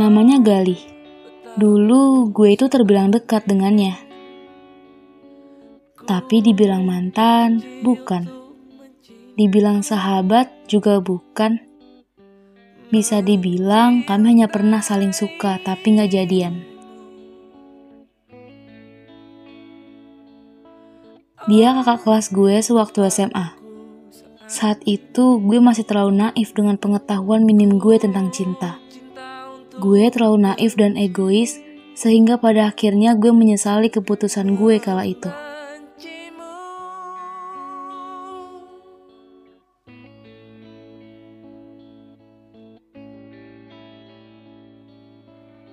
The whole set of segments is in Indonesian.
Namanya Galih. Dulu gue itu terbilang dekat dengannya. Tapi dibilang mantan, bukan. Dibilang sahabat juga bukan. Bisa dibilang kami hanya pernah saling suka tapi nggak jadian. Dia kakak kelas gue sewaktu SMA. Saat itu gue masih terlalu naif dengan pengetahuan minim gue tentang cinta. Gue terlalu naif dan egois sehingga pada akhirnya gue menyesali keputusan gue kala itu.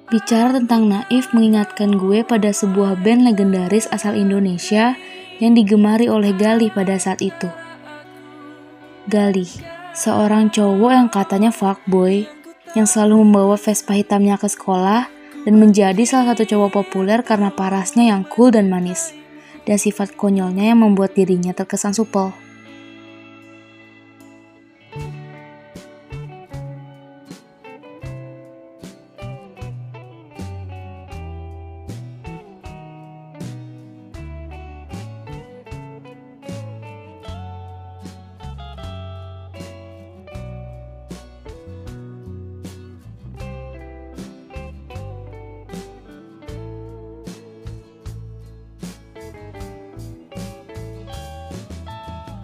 Bicara tentang naif mengingatkan gue pada sebuah band legendaris asal Indonesia yang digemari oleh Galih pada saat itu. Galih, seorang cowok yang katanya fuckboy, yang selalu membawa Vespa hitamnya ke sekolah dan menjadi salah satu cowok populer karena parasnya yang cool dan manis, dan sifat konyolnya yang membuat dirinya terkesan supel.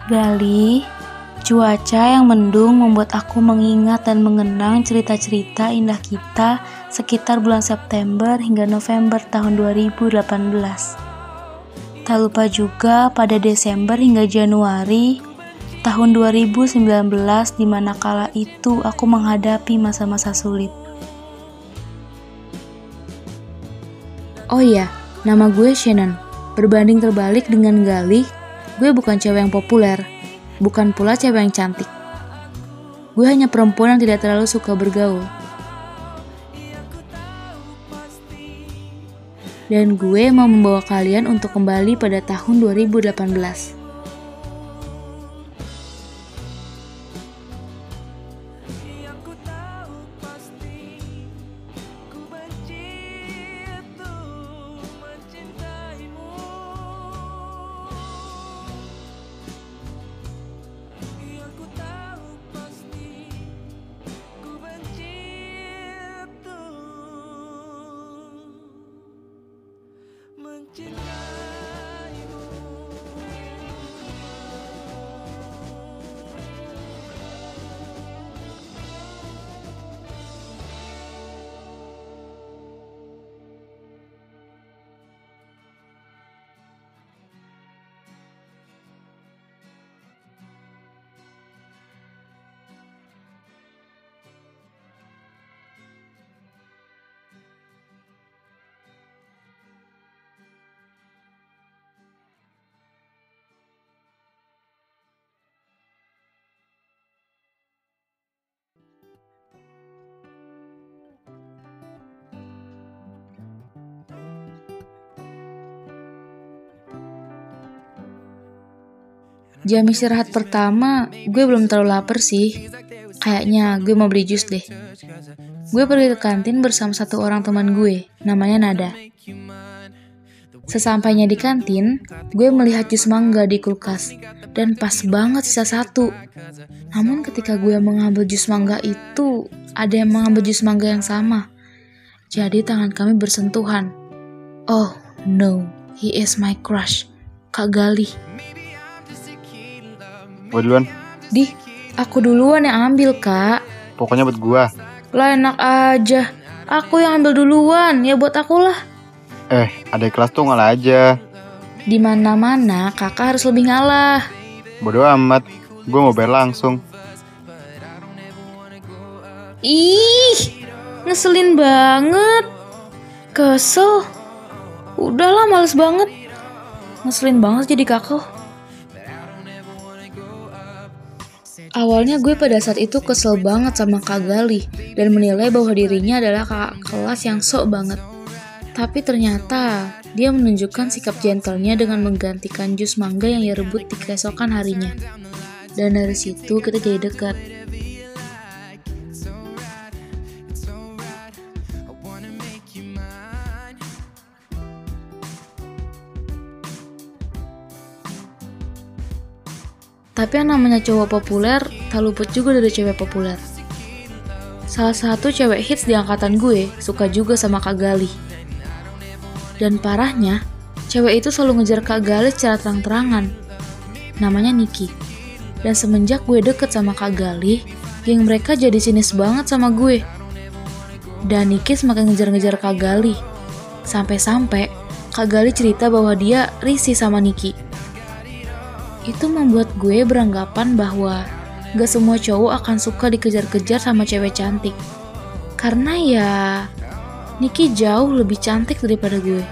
Gali, cuaca yang mendung membuat aku mengingat dan mengenang cerita-cerita indah kita sekitar bulan September hingga November tahun 2018. Tak lupa juga pada Desember hingga Januari tahun 2019 di mana kala itu aku menghadapi masa-masa sulit. Oh iya, nama gue Shannon. Berbanding terbalik dengan Galih, Gue bukan cewek yang populer, bukan pula cewek yang cantik. Gue hanya perempuan yang tidak terlalu suka bergaul. Dan gue mau membawa kalian untuk kembali pada tahun 2018. Jam istirahat pertama, gue belum terlalu lapar sih. Kayaknya gue mau beli jus deh. Gue pergi ke kantin bersama satu orang teman gue, namanya Nada. Sesampainya di kantin, gue melihat jus mangga di kulkas, dan pas banget sisa satu. Namun ketika gue mengambil jus mangga itu, ada yang mengambil jus mangga yang sama. Jadi tangan kami bersentuhan. Oh no, he is my crush, Kak Galih. Gue duluan. Di, aku duluan yang ambil, Kak. Pokoknya buat gua. Lah enak aja. Aku yang ambil duluan, ya buat aku lah. Eh, ada kelas tuh ngalah aja. Di mana-mana kakak harus lebih ngalah. Bodoh amat. Gue mau bayar langsung. Ih, ngeselin banget. Kesel. Udahlah males banget. Ngeselin banget jadi kakak. Awalnya gue pada saat itu kesel banget sama Kak Gali dan menilai bahwa dirinya adalah kakak kelas yang sok banget. Tapi ternyata dia menunjukkan sikap gentlenya dengan menggantikan jus mangga yang ia rebut di keesokan harinya. Dan dari situ kita jadi dekat. Tapi yang namanya cowok populer, tak luput juga dari cewek populer. Salah satu cewek hits di angkatan gue suka juga sama Kak Gali. Dan parahnya, cewek itu selalu ngejar Kak Gali secara terang-terangan. Namanya Niki. Dan semenjak gue deket sama Kak Gali, geng mereka jadi sinis banget sama gue. Dan Niki semakin ngejar-ngejar Kak Gali. Sampai-sampai Kak Gali cerita bahwa dia risih sama Niki itu membuat gue beranggapan bahwa gak semua cowok akan suka dikejar-kejar sama cewek cantik. Karena ya, Niki jauh lebih cantik daripada gue.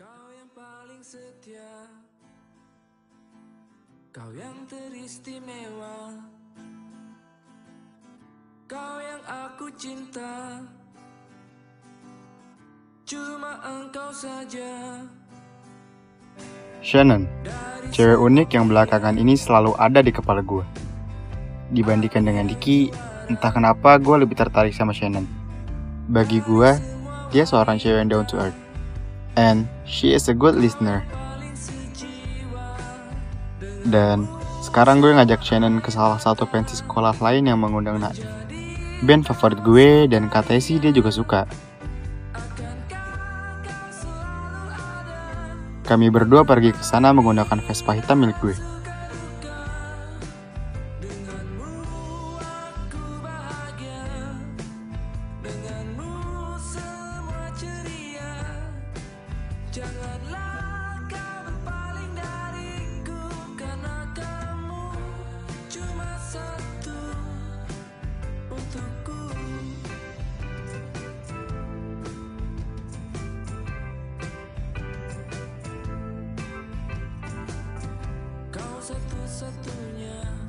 Kau yang paling setia Kau yang teristimewa Kau yang aku cinta Cuma engkau saja Shannon, cewek unik yang belakangan ini selalu ada di kepala gue. Dibandingkan dengan Diki, entah kenapa gue lebih tertarik sama Shannon. Bagi gue, dia seorang cewek yang down to earth. And she is a good listener. Dan sekarang gue ngajak Shannon ke salah satu pensi sekolah lain yang mengundang Naif. Band favorit gue dan katanya sih dia juga suka. Kami berdua pergi ke sana menggunakan Vespa hitam milik gue. Satu-satunya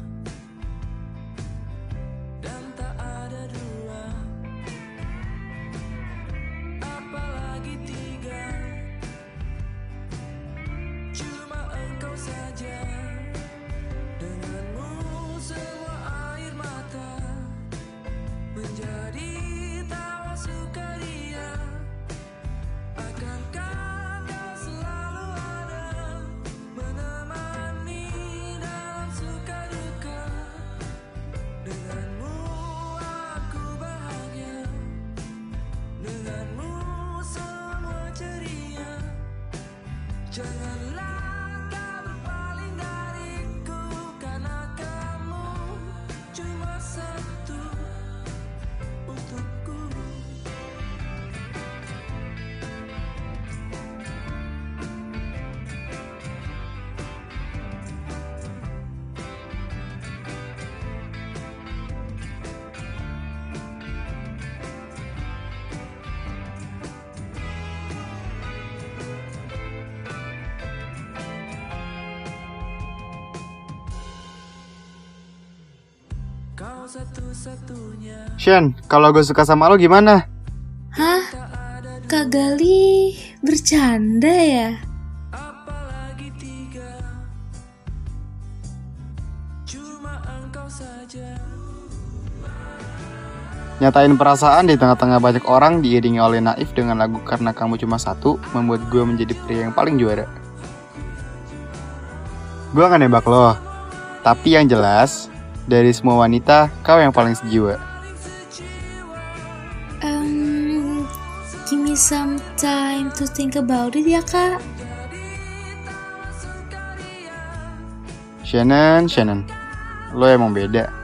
Kau satu-satunya Shan, kalau gue suka sama lo gimana? Hah? Kak Gali bercanda ya? Nyatain perasaan di tengah-tengah banyak orang diiringi oleh Naif dengan lagu Karena Kamu Cuma Satu membuat gue menjadi pria yang paling juara. Gue gak nembak lo, tapi yang jelas dari semua wanita kau yang paling sejiwa. Um, give me some time to think about it ya kak. Shannon, Shannon, lo emang beda.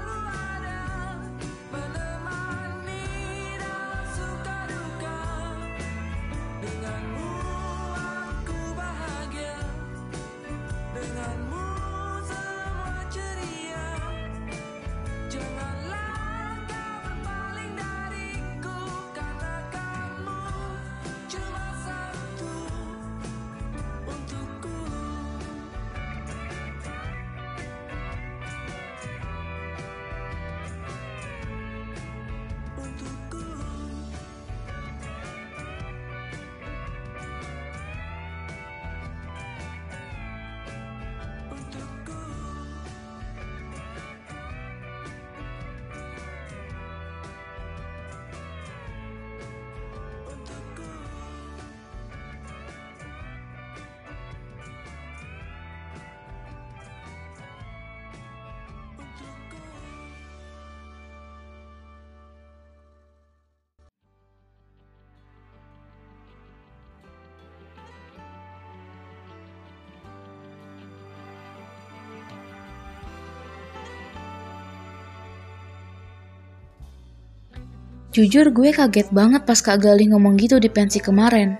Jujur gue kaget banget pas Kak Gali ngomong gitu di pensi kemarin.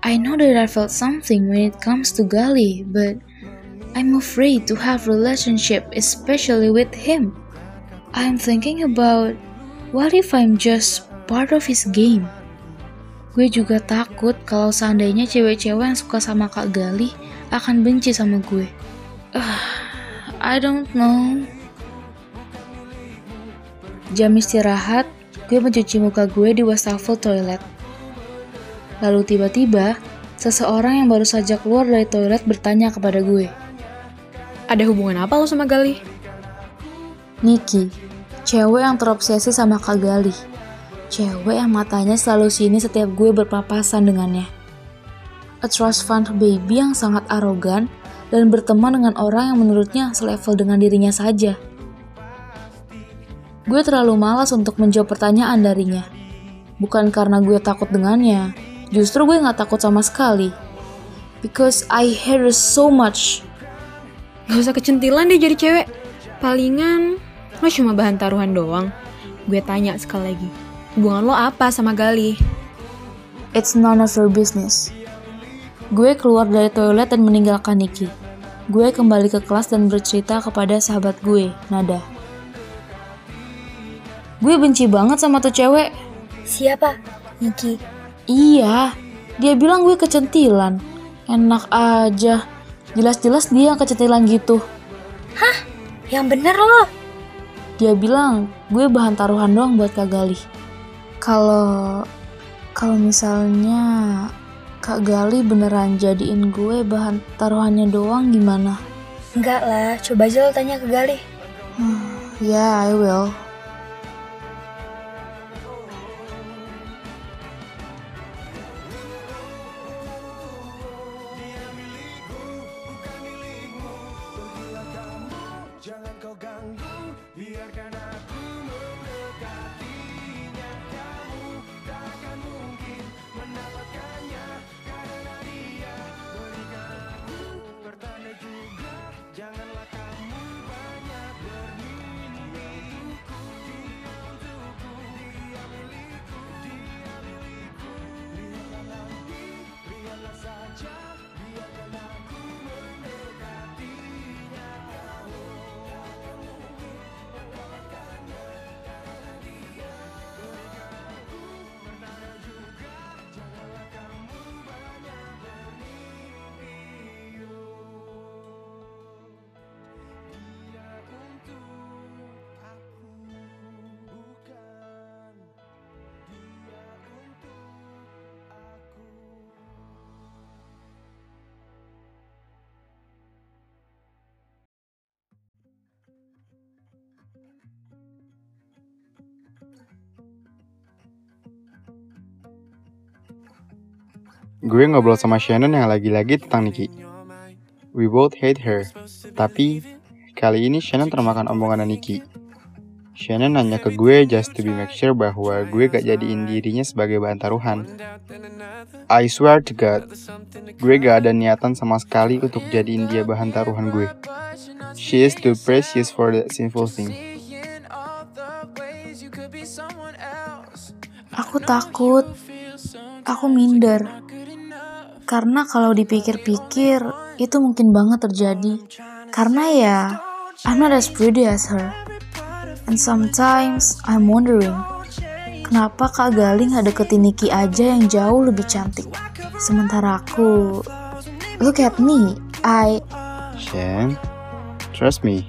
I know that I felt something when it comes to Gali, but I'm afraid to have relationship especially with him. I'm thinking about what if I'm just part of his game. Gue juga takut kalau seandainya cewek-cewek yang suka sama Kak Gali akan benci sama gue. Ah, I don't know. Jam istirahat, gue mencuci muka gue di wastafel toilet. Lalu tiba-tiba, seseorang yang baru saja keluar dari toilet bertanya kepada gue. Ada hubungan apa lo sama Gali? Niki, cewek yang terobsesi sama Kak Gali. Cewek yang matanya selalu sini setiap gue berpapasan dengannya. A trust fund baby yang sangat arogan dan berteman dengan orang yang menurutnya selevel dengan dirinya saja. Gue terlalu malas untuk menjawab pertanyaan darinya. Bukan karena gue takut dengannya, justru gue gak takut sama sekali. Because I hate her so much. Gak usah kecentilan deh jadi cewek. Palingan lo cuma bahan taruhan doang. Gue tanya sekali lagi. Hubungan lo apa sama Gali? It's none of your business. Gue keluar dari toilet dan meninggalkan Niki. Gue kembali ke kelas dan bercerita kepada sahabat gue, Nada. Gue benci banget sama tuh cewek. Siapa? Niki. Iya, dia bilang gue kecentilan. Enak aja. Jelas-jelas dia yang kecentilan gitu. Yang bener loh. Dia bilang gue bahan taruhan doang buat Kak Gali. Kalau kalau misalnya Kak Gali beneran jadiin gue bahan taruhannya doang gimana? Enggak lah, coba aja lo tanya ke Gali. Ya, yeah, I will. Gue ngobrol sama Shannon yang lagi-lagi tentang Nikki. We both hate her, tapi kali ini Shannon termakan omongan Nikki. Shannon nanya ke gue just to be make sure bahwa gue gak jadiin dirinya sebagai bahan taruhan. I swear to God, gue gak ada niatan sama sekali untuk jadiin dia bahan taruhan gue. She is too precious for that sinful thing. Aku takut. Aku minder. Karena kalau dipikir-pikir, itu mungkin banget terjadi. Karena ya, I'm not as pretty as her. And sometimes I'm wondering, kenapa Kak Galing nggak deketin Niki aja yang jauh lebih cantik? Sementara aku, look at me, I, Shan, trust me.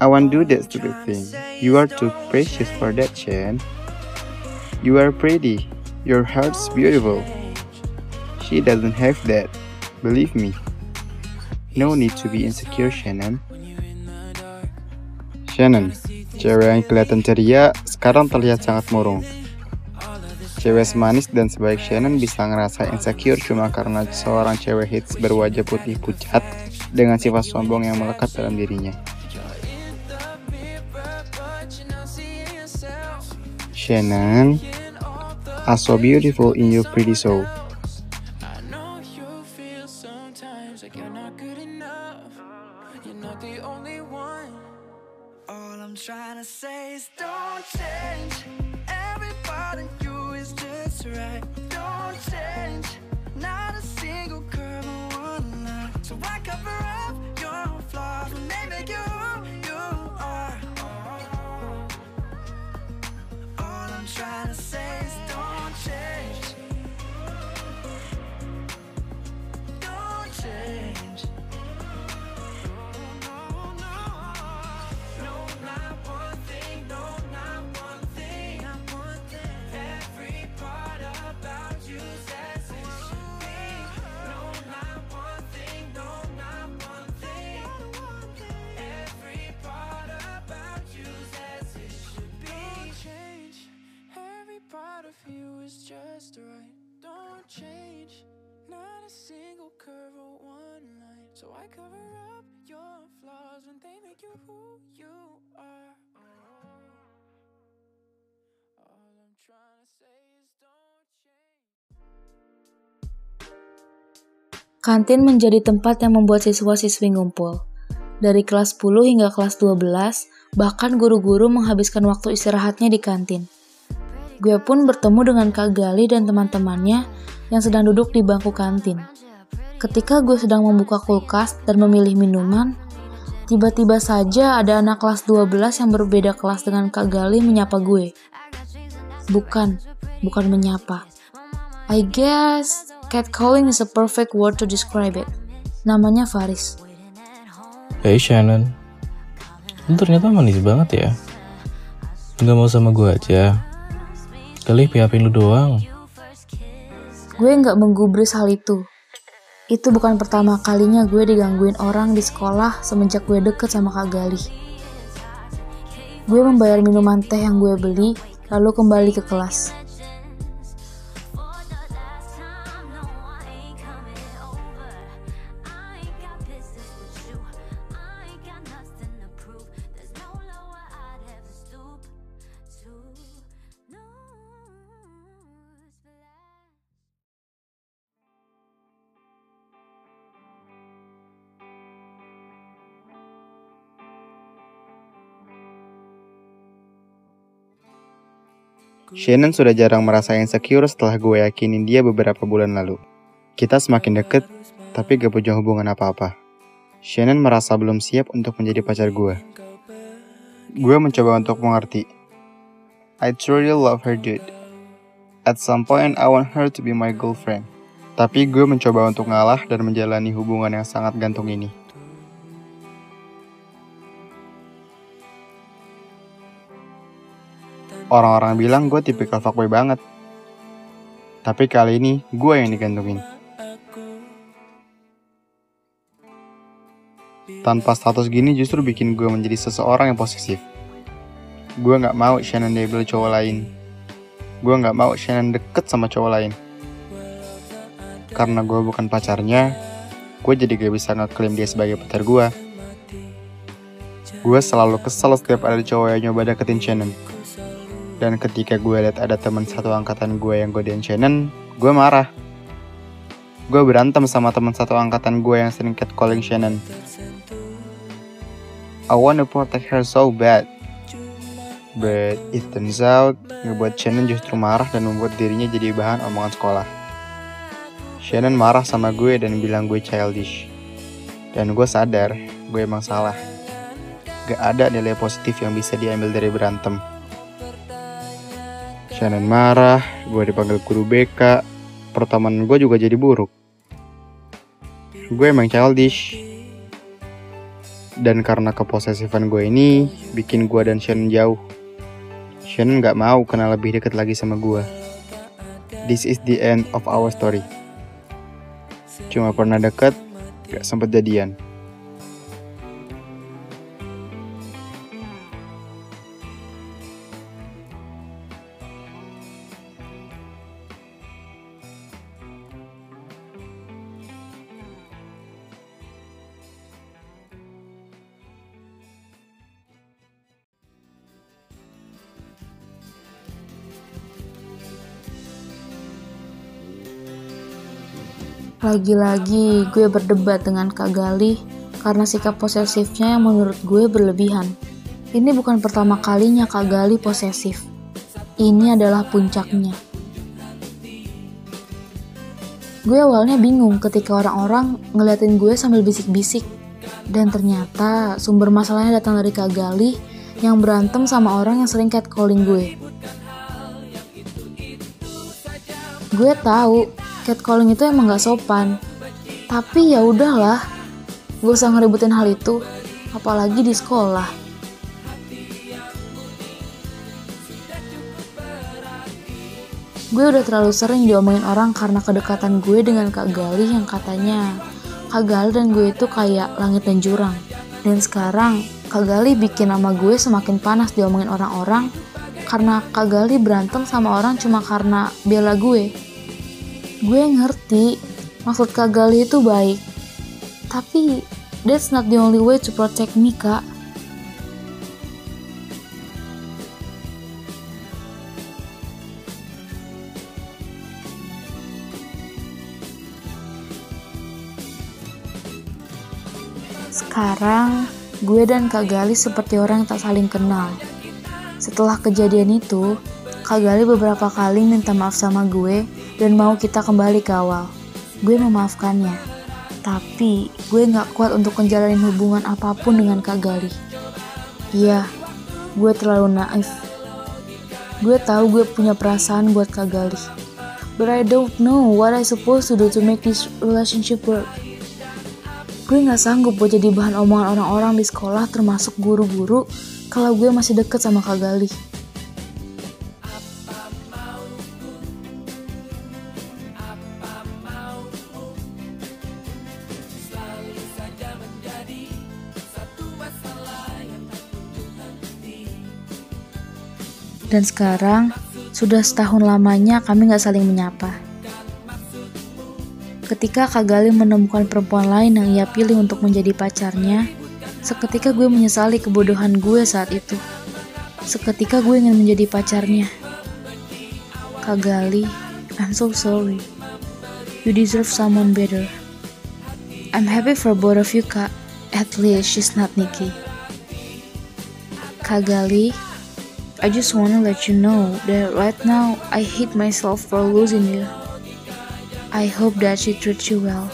I won't do that stupid thing. You are too precious for that, Shan. You are pretty. Your heart's beautiful. She doesn't have that. Believe me. No need to be insecure, Shannon. Shannon, cewek yang kelihatan ceria sekarang terlihat sangat murung. Cewek semanis dan sebaik Shannon bisa ngerasa insecure cuma karena seorang cewek hits berwajah putih pucat dengan sifat sombong yang melekat dalam dirinya. Shannon, are so beautiful in your pretty soul. Just right. Don't change. Not a single curve or one line. So I cover up your flaws when they make you who you are. All I'm trying to say is don't change. Kantin menjadi tempat yang membuat siswa-siswi ngumpul. Dari kelas 10 hingga kelas 12, bahkan guru-guru menghabiskan waktu istirahatnya di kantin. Gue pun bertemu dengan Kak Gali dan teman-temannya yang sedang duduk di bangku kantin. Ketika gue sedang membuka kulkas dan memilih minuman, tiba-tiba saja ada anak kelas 12 yang berbeda kelas dengan Kak Gali menyapa gue. Bukan, bukan menyapa. I guess catcalling is a perfect word to describe it. Namanya Faris. Hey Shannon, lu ternyata manis banget ya. Nggak mau sama gue aja. Kali piapin lu doang. Gue nggak menggubris hal itu. Itu bukan pertama kalinya gue digangguin orang di sekolah semenjak gue deket sama Kak Gali. Gue membayar minuman teh yang gue beli, lalu kembali ke kelas. Shannon sudah jarang merasa insecure setelah gue yakinin dia beberapa bulan lalu. Kita semakin deket, tapi gak punya hubungan apa-apa. Shannon merasa belum siap untuk menjadi pacar gue. Gue mencoba untuk mengerti. I truly love her dude. At some point I want her to be my girlfriend. Tapi gue mencoba untuk ngalah dan menjalani hubungan yang sangat gantung ini. Orang-orang bilang gue tipikal fuckboy banget. Tapi kali ini gue yang digantungin. Tanpa status gini justru bikin gue menjadi seseorang yang posesif. Gue gak mau Shannon diambil cowok lain. Gue gak mau Shannon deket sama cowok lain. karena gue bukan pacarnya, gue jadi gak bisa ngeklaim dia sebagai pacar gue. Gue selalu kesel setiap ada cowok yang nyoba deketin Shannon. Dan ketika gue liat ada teman satu angkatan gue yang godain Shannon, gue marah. Gue berantem sama teman satu angkatan gue yang sering catcalling Shannon. I wanna protect her so bad. But it turns out, ngebuat Shannon justru marah dan membuat dirinya jadi bahan omongan sekolah. Shannon marah sama gue dan bilang gue childish. Dan gue sadar, gue emang salah. Gak ada nilai positif yang bisa diambil dari berantem. Shannon marah, gue dipanggil guru BK, pertemanan gue juga jadi buruk. Gue emang childish. Dan karena keposesifan gue ini, bikin gue dan Shannon jauh. Shannon gak mau kenal lebih dekat lagi sama gue. This is the end of our story. Cuma pernah deket, gak sempet jadian. Lagi-lagi gue berdebat dengan Kak Galih karena sikap posesifnya yang menurut gue berlebihan. Ini bukan pertama kalinya Kak Galih posesif. Ini adalah puncaknya. Gue awalnya bingung ketika orang-orang ngeliatin gue sambil bisik-bisik. Dan ternyata sumber masalahnya datang dari Kak Galih yang berantem sama orang yang sering catcalling gue. Gue tahu catcalling itu emang gak sopan. Tapi ya udahlah, gak usah ngeributin hal itu, apalagi di sekolah. Gue udah terlalu sering diomongin orang karena kedekatan gue dengan Kak Galih yang katanya Kak Galih dan gue itu kayak langit dan jurang. Dan sekarang Kak Galih bikin nama gue semakin panas diomongin orang-orang karena Kak Galih berantem sama orang cuma karena bela gue. Gue ngerti maksud Kak Gali itu baik. Tapi that's not the only way to protect me, Kak. Sekarang, gue dan Kak Gali seperti orang yang tak saling kenal. Setelah kejadian itu, Kak Gali beberapa kali minta maaf sama gue dan mau kita kembali ke awal. Gue memaafkannya, tapi gue gak kuat untuk menjalani hubungan apa pun dengan Kak Gali. Iya, gue terlalu naif. Gue tahu gue punya perasaan buat Kak Gali. But I don't know what I supposed to do to make this relationship work. Gue gak sanggup buat jadi bahan omongan orang-orang di sekolah termasuk guru-guru kalau gue masih deket sama Kak Gali. Dan sekarang, sudah setahun lamanya kami gak saling menyapa. Ketika Kak menemukan perempuan lain yang ia pilih untuk menjadi pacarnya, seketika gue menyesali kebodohan gue saat itu. Seketika gue ingin menjadi pacarnya. Kak Gali, I'm so sorry. You deserve someone better. I'm happy for both of you, Kak. At least she's not Nikki. Kak Gali, I just wanna let you know that right now I hate myself for losing you. I hope that she treats you well.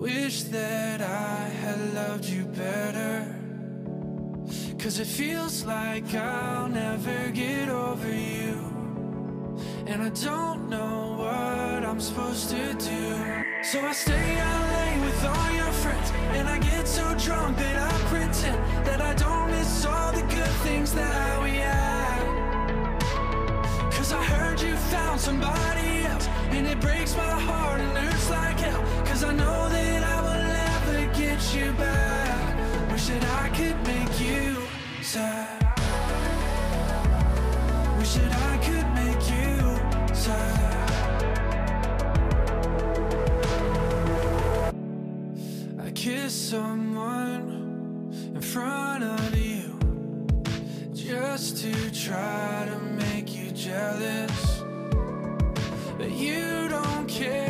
Wish that I had loved you better. Cause it feels like I'll never get over you. And I don't know what I'm supposed to do. So I stay out late with all your friends. And I get so drunk that I pretend that I don't miss all the good things that we had. Cause I heard you found somebody else. And it breaks my heart and hurts like hell. Cause I know that I will never get you back. Wish that I could make you sad. Wish that I could make you sad. I kissed someone in front of you just to try to make you jealous. But you don't care,